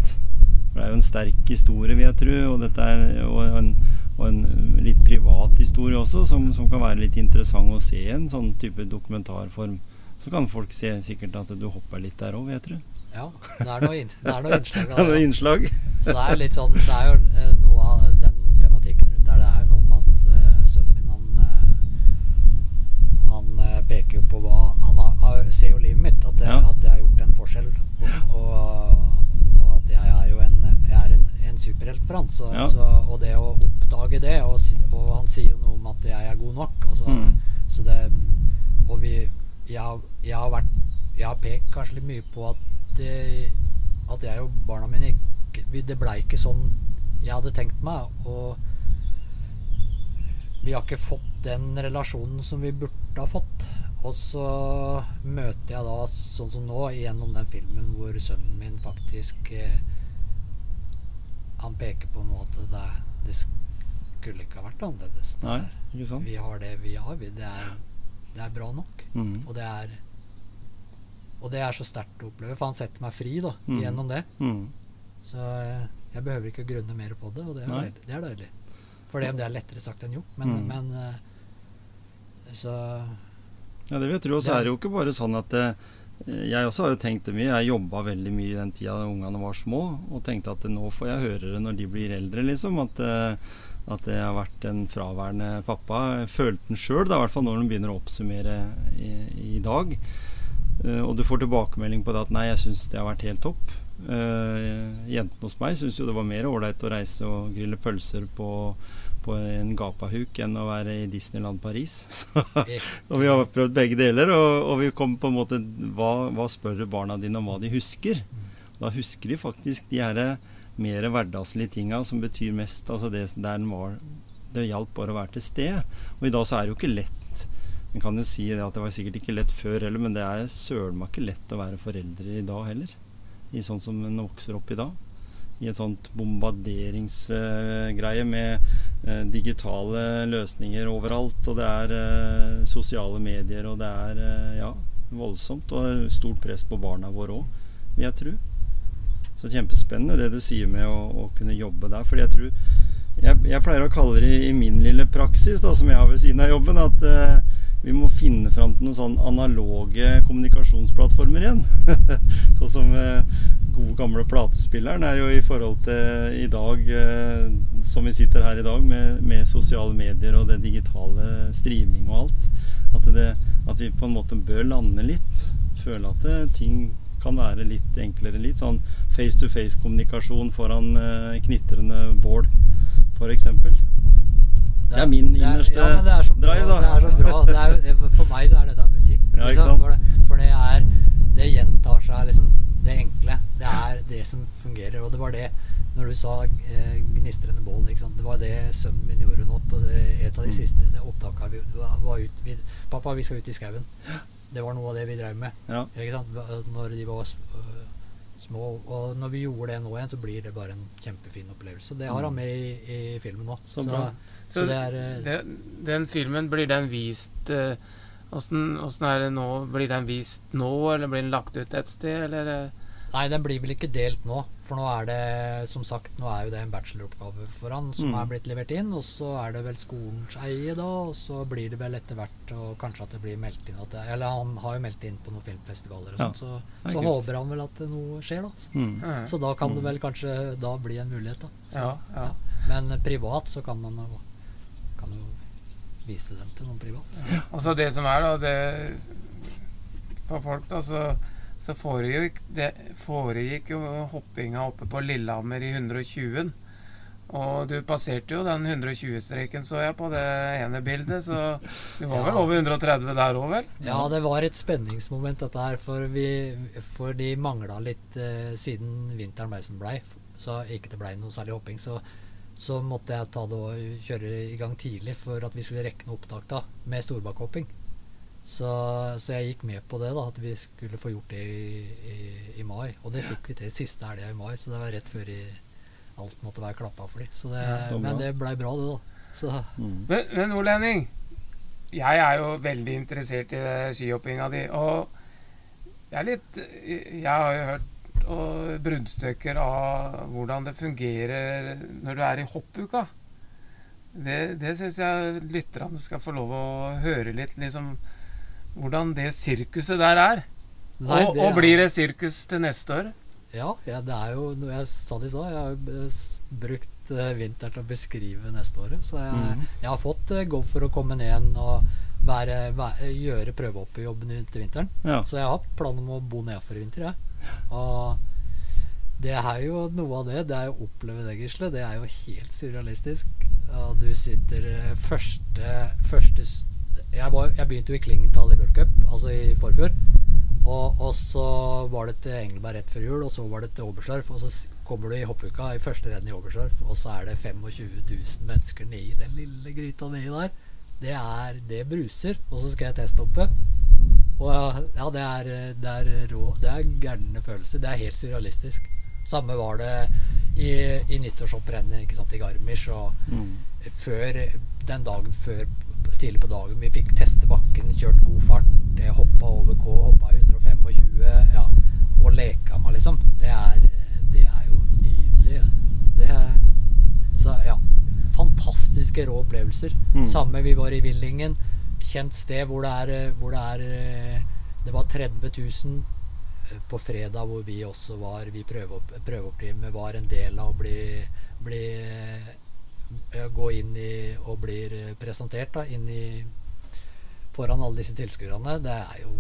For det er jo en sterk historie, vil jeg tro, og, er, og, en, og en litt privat historie også, som, som kan være litt interessant å se i en sånn type dokumentarform. Så kan folk se sikkert at du hopper litt der òg, vil jeg tro. ja, det er noe, det er noe innslag Ja, av det [LAUGHS] det. er innslag. Så det er jo litt sånn Det er jo eh, noe av den tematikken rundt der. Det er jo noe med at uh, sønnen min, han eh, Han peker jo på hva Han har, ser jo livet mitt, at, jeg, Ja. at jeg har gjort en forskjell. Og, og at jeg er jo en, jeg er en, en superhelt for han. Så, Ja. så, og det å oppdage det og, og han sier jo noe om at jeg er god nok. Og så, Mm. så det Og vi jeg, jeg har vært Jeg har pekt kanskje litt mye på at eh, at jeg og barna mine ikke Det blei ikke sånn jeg hadde tenkt meg. Og vi har ikke fått den relasjonen som vi burde ha fått. Og så møter jeg da, sånn som nå, gjennom den filmen hvor sønnen min faktisk eh, Han peker på noe at det, det skulle ikke ha vært annerledes. Nei? Vi har det vi har. Vi, det, er, det er bra nok. Mm. Og det er Og det er så sterkt å oppleve, for han setter meg fri da, Mm. gjennom det. Mm. Så eh, jeg behøver ikke å grunne mer på det, og det er, deilig, det er deilig. For det, det er lettere sagt enn gjort, men, Mm. men eh, Så Ja, det vil jeg tro. Og så er det jo ikke bare sånn at eh, Jeg også har jo tenkt det mye. Jeg jobba veldig mye i den tida da ungene var små, og tenkte at nå får jeg høre det når de blir eldre, liksom. At, eh, at jeg har vært en fraværende pappa. Jeg følte den sjøl, i hvert fall når den begynner å oppsummere i, i dag. Eh, og du får tilbakemelding på det at nei, jeg syns det har vært helt topp. Uh, jentene hos meg syns jo det var mer ålreit å reise og grille pølser på, på en gapahuk enn å være i Disneyland Paris. [LAUGHS] Så eh, [LAUGHS] og vi har prøvd begge deler, og, og vi kom på en måte hva, hva spør barna dine om hva de husker? Da husker de faktisk de her mer hverdagslige tinga som betyr mest. Altså det der den var Det hjalp bare å være til stede. Og i dag så er det jo ikke lett. En kan jo si det at det var sikkert ikke lett før heller, men det er søren meg ikke lett å være foreldre i dag heller. i sånn som en vokser opp i dag. I en sånt bombarderingsgreie med eh, digitale løsninger overalt. Og det er eh, sosiale medier, og det er eh, ja, voldsomt. Og stort press på barna våre òg, vil jeg tro. Så kjempespennende det du sier med å, å kunne jobbe der. Fordi jeg tror jeg, jeg, pleier å kalle det i, min lille praksis, da, som jeg har ved siden av jobben, at vi må finne fram til noen sånn analoge kommunikasjonsplattformer igjen. [LAUGHS] sånn som eh, gode, gamle platespilleren er jo i forhold til i dag, eh, som vi sitter her i dag, med, med, sosiale medier og det digitale streaming og alt. At, det, at, vi på en måte bør lande litt. Føle at det, ting kan være litt enklere. Litt sånn face to face-kommunikasjon foran eh, knitrende bål, f.eks. Det er min innerste ja, drive, da. Det er så bra. Er, for meg så er dette musikk. Ja, liksom, for, det, for det er Det gjentar seg liksom det enkle. Det er det som fungerer. Og det var det når du sa eh, gnistrende bål. Det var det sønnen min gjorde nå på et av de mm. siste opptakene. Vi var ut, vi, 'Pappa, vi skal ut i skauen'. Det var noe av det vi drev med. Ja. Når de var øh, små. Og når vi gjorde det nå igjen, så blir det bare en kjempefin opplevelse. Det har han mm. med i, i filmen nå. Så, så, så, det er, øh, det, den filmen, blir den vist uh, Åssen er det nå? Blir den vist nå, eller blir den lagt ut et sted, eller? Nei, den blir vel ikke delt nå. For nå er det, som sagt, nå er jo det en bacheloroppgave for han som mm. er blitt levert inn. Og så er det vel skolens eie, da. Og så blir det vel etter hvert og kanskje at det blir meldt inn det, Eller han har jo meldt inn på noen filmfestivaler og sånt, så, så håper han vel at noe skjer, da. Så, mm. så da kan det mm. vel kanskje da bli en mulighet, da. Så, ja, ja. Men privat så kan man jo vise den til noen privat. Ja. Altså det som er, da, det For folk, da, så, så foregikk, det, foregikk jo hoppinga oppe på Lillehammer i 120-en. Og du passerte jo den 120-streken, så jeg på det ene bildet. Så du var ja. vel over 130 der òg, vel? Ja, det var et spenningsmoment, dette her. For, vi, for de mangla litt eh, siden vinteren som blei. Så ikke det blei noe særlig hopping. Så så måtte jeg ta det og kjøre i gang tidlig for at vi skulle rekke noe opptak da, med storbakkhopping. Så, så, jeg gikk med på det, da, at vi skulle få gjort det i, i, i mai. Og det fikk vi til siste helga i mai, så det var rett før i, alt måtte være klappa for dem. Det, men det blei bra, det, da. Så. Mm. Men, men Ole Henning, jeg er jo veldig interessert i skihoppinga di. Og jeg er litt Jeg har jo hørt og bruddstykker av hvordan det fungerer når du er i hoppuka. Det, det syns jeg lytterne skal få lov å høre litt, liksom hvordan det sirkuset der er. Nei, og, og, blir det sirkus til neste år? Ja, ja, det er jo noe jeg sa det i stad. Jeg har brukt uh, vinteren til å beskrive neste året. Så jeg, mm. jeg har fått uh, gå for å komme ned igjen og være, være, gjøre prøveoppjobben til vinteren. Ja. Så jeg har planer om å bo nedafor i vinter. Jeg. Og det er jo noe av det. Det er å oppleve det, Gisle. Det er jo helt surrealistisk. Og du sitter eh, første, første jeg, var, jeg, begynte jo i Klingenthal i World altså i forfjor. Og, og, så var det til Engelberg rett før jul, og så var det til Oberstdorf. Og så kommer du i hoppuka i første renn i Oberstdorf, og så er det 25 000 mennesker nedi den lille gryta nedi der. Det er Det bruser. Og så skal jeg testhoppe. Og ja, det er, det er rå Det er gærne følelser. Det er helt surrealistisk. Samme var det i, i nyttårshopprennet i Garmisch. Og mm. før, den dagen før, tidlig på dagen, vi fikk teste bakken, kjørt god fart, hoppa over K, hoppa 125 ja, og leka meg, liksom. Det er, det er jo nydelig. Det er, så ja. Fantastiske rå opplevelser. Mm. Samme vi var i Villingen kjent sted hvor det er, eh, hvor det, er eh, det var 30 000 eh, på fredag hvor vi også var Vi prøveoppdrivere var en del av å bli, bli Gå inn i og blir presentert da, inn i foran alle disse tilskuerne. Det er jo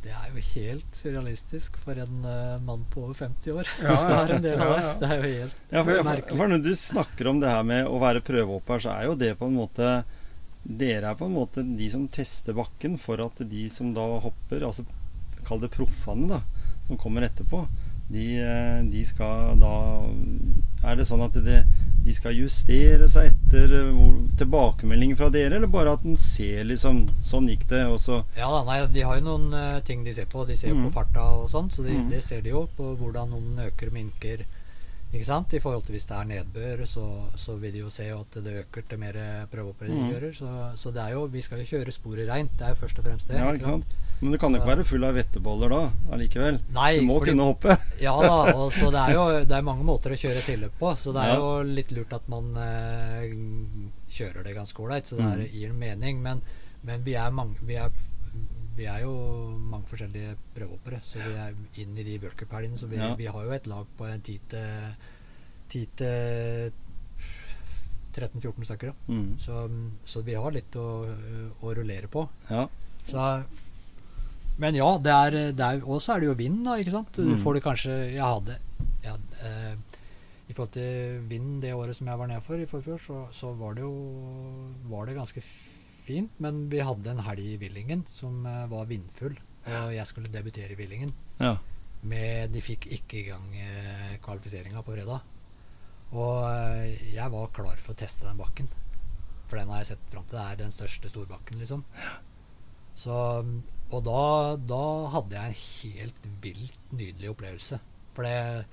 det er jo helt surrealistisk for en uh, mann på over 50 år. Ja, ja, en del av det. det er jo helt ja, for, merkelig. For når du snakker om det her med å være prøvehopper, så er jo det på en måte dere er på en måte de som tester bakken for at de som da hopper, altså kall det proffene, da, som kommer etterpå, de, eh, de, skal da Er det sånn at det, de de skal justere seg etter eh, hvor, tilbakemelding fra dere, eller bare at en ser liksom Sånn gikk det, og så Ja da, nei, de har jo noen eh, ting de ser på. De ser jo Mm. på farta og sånn, så de, Mm. det ser de jo på hvordan om den øker og minker. Ikke sant? I forhold til hvis det er nedbør, så, så vil de jo se at det øker til mer prøvehoppere de Mm. kjører. Så, så det er jo, vi skal jo kjøre sporet reint. Det er jo først og fremst det. Ja, ikke sant? Men du kan Så- ikke være full av vetteboller da allikevel. Nei, Du må fordi- kunne hoppe. [LAUGHS] Ja da, og så det er jo det er mange måter å kjøre tilløp på, så det er Ja. jo litt lurt at man eh, kjører det ganske ålreit, så det er, Mm. gir mening. Men, men vi, er mange, vi, er, vi er jo mange forskjellige prøvehoppere, så vi er inn i de worldcuphelgene. Så vi, Ja. vi har jo et lag på en 10 til 10 til 13-14 stykker. Mm. Så, så vi har litt å, å rullere på. Ja. Så, men ja, det er, det er Og så er det jo vind, da. ikke sant? Du Mm. får det kanskje Jeg hadde ja, eh, I forhold til vind det året som jeg var nede for, i forfjor, så, så var det jo Var det ganske fint. Men vi hadde en helg i Villingen som eh, var vindfull. Og jeg skulle debutere i Villingen. ja. Med, de fikk ikke i gang eh, kvalifiseringa på fredag. Og eh, jeg var klar for å teste den bakken. For den har jeg sett fram til. Det er den største storbakken, liksom. Så, og da, da hadde jeg en helt vilt nydelig opplevelse. For det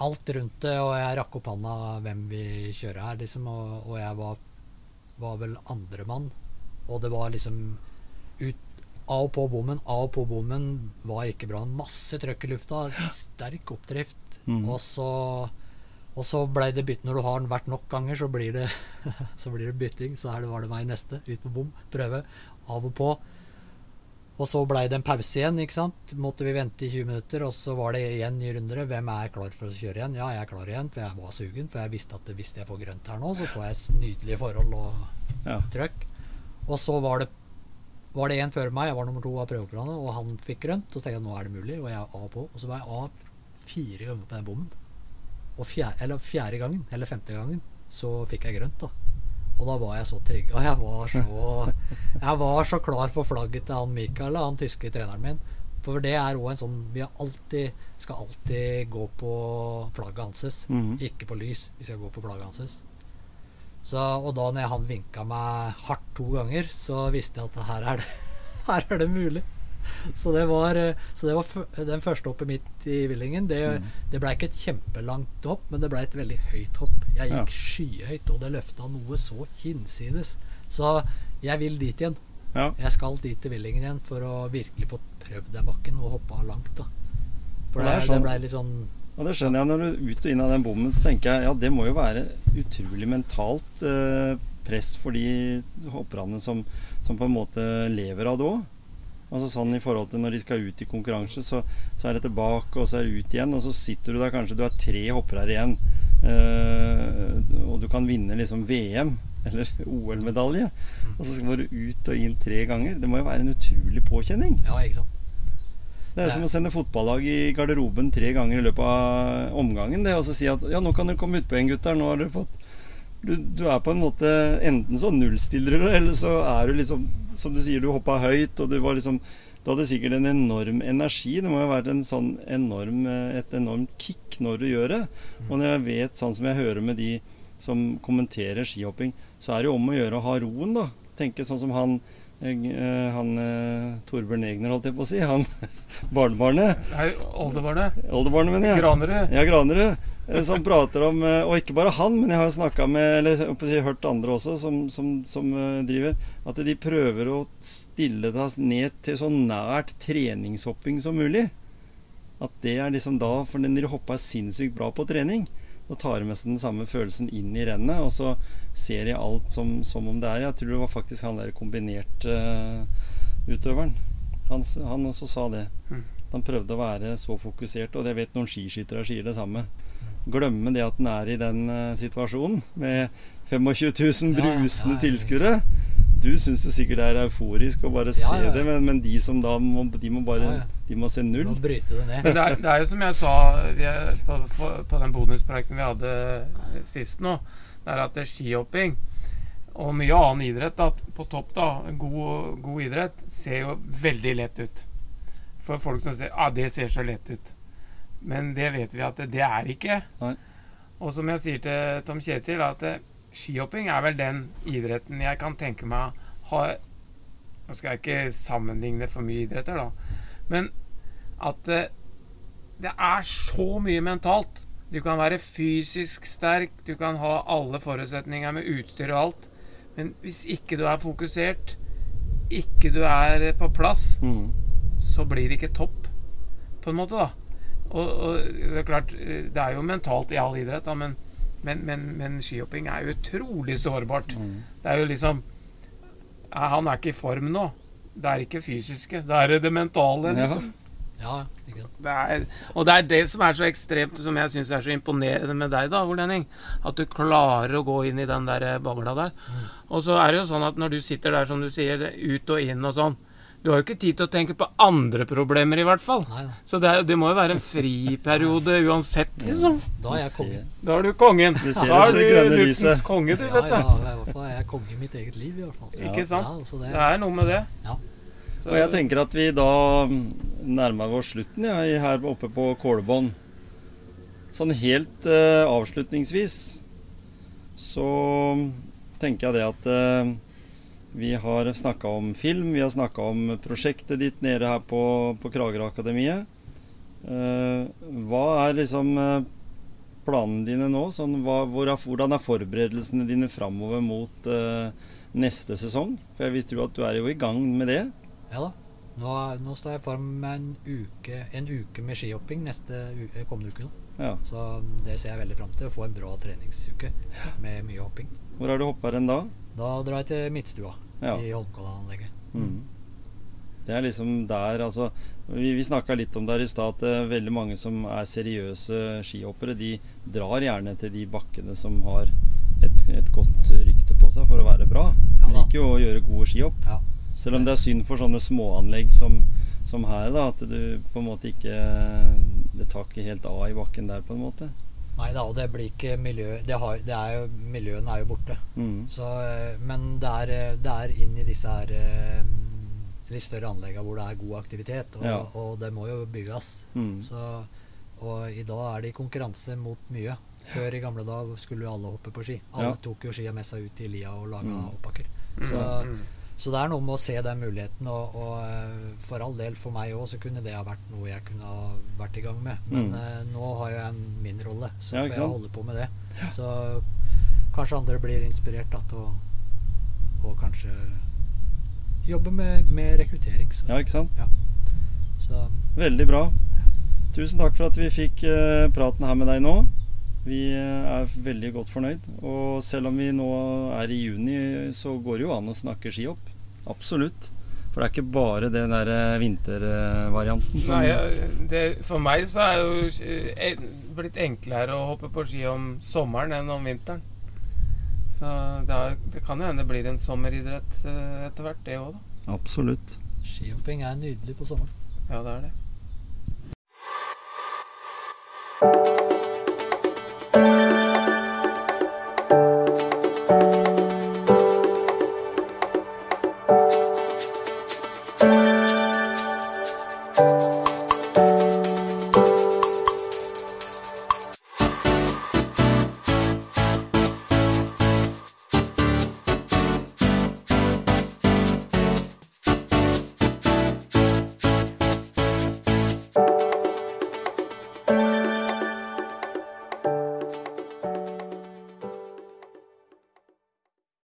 alt rundt det, og jeg rakk opp handa hvem vi kjører her, liksom. Og, og jeg var, var vel andremann. Og det var liksom ut av og på bommen. Av og på bommen var ikke bra. Masse trøkk i lufta. Sterk oppdrift. Mm. Og så og så blei det bytte når du har den vært nok ganger, så blir det, [LAUGHS] så blir det bytting. Så her var det meg neste. Ut på bom. Prøve. Av og på. Og så blei det en pause igjen. ikke sant? Måtte vi vente i 20 minutter, og så var det igjen nye runder. Hvem er klar for å kjøre igjen? Ja, jeg er klar igjen, for jeg var sugen. For jeg visste at hvis jeg får grønt her nå, så får jeg nydelige forhold og Ja. trøkk. Og så var det var det en før meg, jeg var nummer to av prøveprogrammet, og han fikk grønt. Og så tenkte jeg nå er det mulig, og jeg er av på. Og så var jeg av fire ganger på den bommen. Og fjerde, eller fjerde gangen, eller femte gangen, så fikk jeg grønt, da. Og da var jeg så trigga. Jeg var så Jeg var så klar for flagget til han Mikael, han tyske treneren min. For det er òg en sånn Vi alltid, skal alltid gå på flagget hans. Mhm. Ikke på lys. Vi skal gå på flagget hans. Så, og da når han vinka meg hardt to ganger, så visste jeg at her er det, [LAUGHS] her er det mulig. Så det var, så det var den første hoppet mitt i Villingen. Det, Mm. det ble ikke et kjempelangt hopp, men det ble et veldig høyt hopp. Jeg Ja. gikk skyhøyt, og det løfta noe så hinsides. Så jeg vil dit igjen. Ja. Jeg skal dit til Villingen igjen for å virkelig få prøvd den bakken og hoppa langt. da For det, det sånn. det blei ble litt sånn Og det skjønner jeg når du er ut og inn av den bommen, så tenker jeg ja, det må jo være utrolig mentalt eh, press for de hopperne som, som på en måte lever av det òg. Altså sånn i forhold til når de skal ut i konkurranse, så, så er det tilbake, og så er det ut igjen. Og så sitter du der, kanskje du har tre hoppere igjen, eh, og du kan vinne liksom VM [LAUGHS] eller OL-medalje. Og så skal du ut og inn tre ganger. Det må jo være en utrolig påkjenning. Ja, ikke sant. Det er som å sende fotballag i garderoben tre ganger i løpet av omgangen. Det, er å si at ja, nå kan dere komme utpå igjen, gutter. Nå har dere fått du, du er på en måte Enten så nullstiller du, eller så er du liksom Som du sier, du hoppa høyt, og du var liksom Du hadde sikkert en enorm energi. Det må jo ha vært en sånn enorm, et enormt kick når du gjør det. Og når jeg vet, sånn som jeg hører med de som kommenterer skihopping, så er det jo om å gjøre å ha roen, da. Tenke sånn som han eh, han eh, Torbjørn Egner, holdt jeg på å si. Han [LAUGHS] barnebarnet. Nei, oldebarnet. Oldebarnet, mener jeg. Granerud. Ja, Granerud. eh, Som prater om Og ikke bare han, men jeg har snakka med Eller jeg si, hørt andre også som, som, som driver. At de prøver å stille deg ned til så nært treningshopping som mulig. At det er liksom da For når de hoppa sinnssykt bra på trening, da tar jeg med seg den samme følelsen inn i rennet, og så ser jeg alt som, som om det er. Jeg tror det var faktisk han der kombinert-utøveren. han, han også sa det. Mm. Han prøvde å være så fokusert, og jeg vet noen skiskyttere sier det samme. Glemme det at en er i den uh, situasjonen med 25 000 Ja, ja, brusende ja, ja. tilskuere. Du syns det sikkert er euforisk å bare Ja, se ja. det, men, men de som da må, de må bare Ja, ja. De må se null. må bryte det ned. Men det er, det er jo som jeg sa vi er på, på den bonusprojekten vi hadde sist nå, det er at det er skihopping og mye annen idrett da, på topp, da, god, god idrett, ser jo veldig lett ut. For folk som sier ah, det ser så lett ut. Men det vet vi at det, det er ikke. Nei. Og som jeg sier til Tom Kjetil, at eh, skihopping er vel den idretten jeg kan tenke meg har Nå skal jeg ikke sammenligne for mye idretter, da, men at eh, det er så mye mentalt. Du kan være fysisk sterk, du kan ha alle forutsetninger med utstyr og alt, men hvis ikke du er fokusert, ikke du er på plass, Mm. så blir det ikke topp, på en måte, da. Og, og det er klart, eh, det er jo mentalt i all idrett, da, men, men, men, men skihopping er jo utrolig sårbart. Mm. Det er jo liksom ja, Han er ikke i form nå. Det er ikke fysiske, det er det mentale, liksom. Ja, ikke. Det er, og det er det som er så ekstremt, som jeg syns er så imponerende med deg, da, Ole Henning. At du klarer å gå inn i den der bagla der. Og så er det jo sånn at når du sitter der, som du sier, ut og inn og sånn Du har jo ikke tid til å tenke på andre problemer, i hvert fall. Nei, nei. Så det, er, det må jo være en friperiode uansett, liksom. Da er jeg kongen. Da er du kongen. Du ser Da er du luftens lyset. konge, du, Ja, vet ja, du. i hvert fall er jeg konge i mitt eget liv, i hvert fall. Ikke sant? Ja, så det, Det er noe med det. Ja. Så, Og jeg tenker at vi da nærmer oss slutten ja, her oppe på Kålebånd. Sånn helt uh, avslutningsvis så tenker jeg det at eh, vi har snakka om film, vi har snakka om prosjektet ditt nede her på, på Kragerø-akademiet. Eh, hva er liksom eh, planene dine nå? Sånn, hva, hvor hvordan er forberedelsene dine framover mot eh, neste sesong? For jeg visste jo at du er jo i gang med det. Ja da. Nå, nå står jeg foran med en uke, en uke med skihopping neste eh, kommende uke. nå. Ja. Så det ser jeg veldig fram til. Å få en bra treningsuke med mye hopping. Hvor er du hoppa hen da? Da drar jeg til Midtstua Ja. i Holmkollanlegget. Mm. Det er liksom der, altså Vi, vi snakka litt om der i stad at eh, veldig mange som er seriøse skihoppere, de drar gjerne til de bakkene som har et, et godt rykte på seg for å være bra. Ja De liker jo å gjøre gode skihopp. Ja. Selv om det er synd for sånne småanlegg som, som her, da, at du på en måte ikke Det tar ikke helt av i bakken der, på en måte. Nei da, og det blir ikke miljø det har, det er jo, Miljøene er jo borte. Mm. Så, eh, men det er, eh, det er inn i disse her eh, litt større anleggene hvor det er god aktivitet, og, Ja. og det må jo bygges. Mm. Så, og i dag er det i konkurranse mot mye. Før i gamle dager skulle jo alle hoppe på ski. Alle Ja. tok jo skia med seg ut i lia og laga Mm. oppbakker. Mm, Så, mm. Så det er noe med å se den muligheten, og, og eh, for all del for meg òg så kunne det ha vært noe jeg kunne ha vært i gang med. Men Mm. uh, nå har jo jeg en min rolle, så Ja, får jeg holde på med det. Så kanskje andre blir inspirert da, til å og kanskje jobbe med, med rekruttering. Så, Ja, ikke sant? så Veldig bra. Tusen takk for at vi fikk uh, praten her med deg nå. Vi er veldig godt fornøyd. Og selv om vi nå er i juni, så går det jo an å snakke skihopp. Absolutt. For det er ikke bare den der eh, vintervarianten som Nei, det, For meg så er det jo eh, blitt enklere å hoppe på ski om sommeren enn om vinteren. Så det, er, det kan jo hende det blir en sommeridrett eh, etter hvert, det òg, da. Absolutt. Skihopping er nydelig på sommeren. Ja, det er det.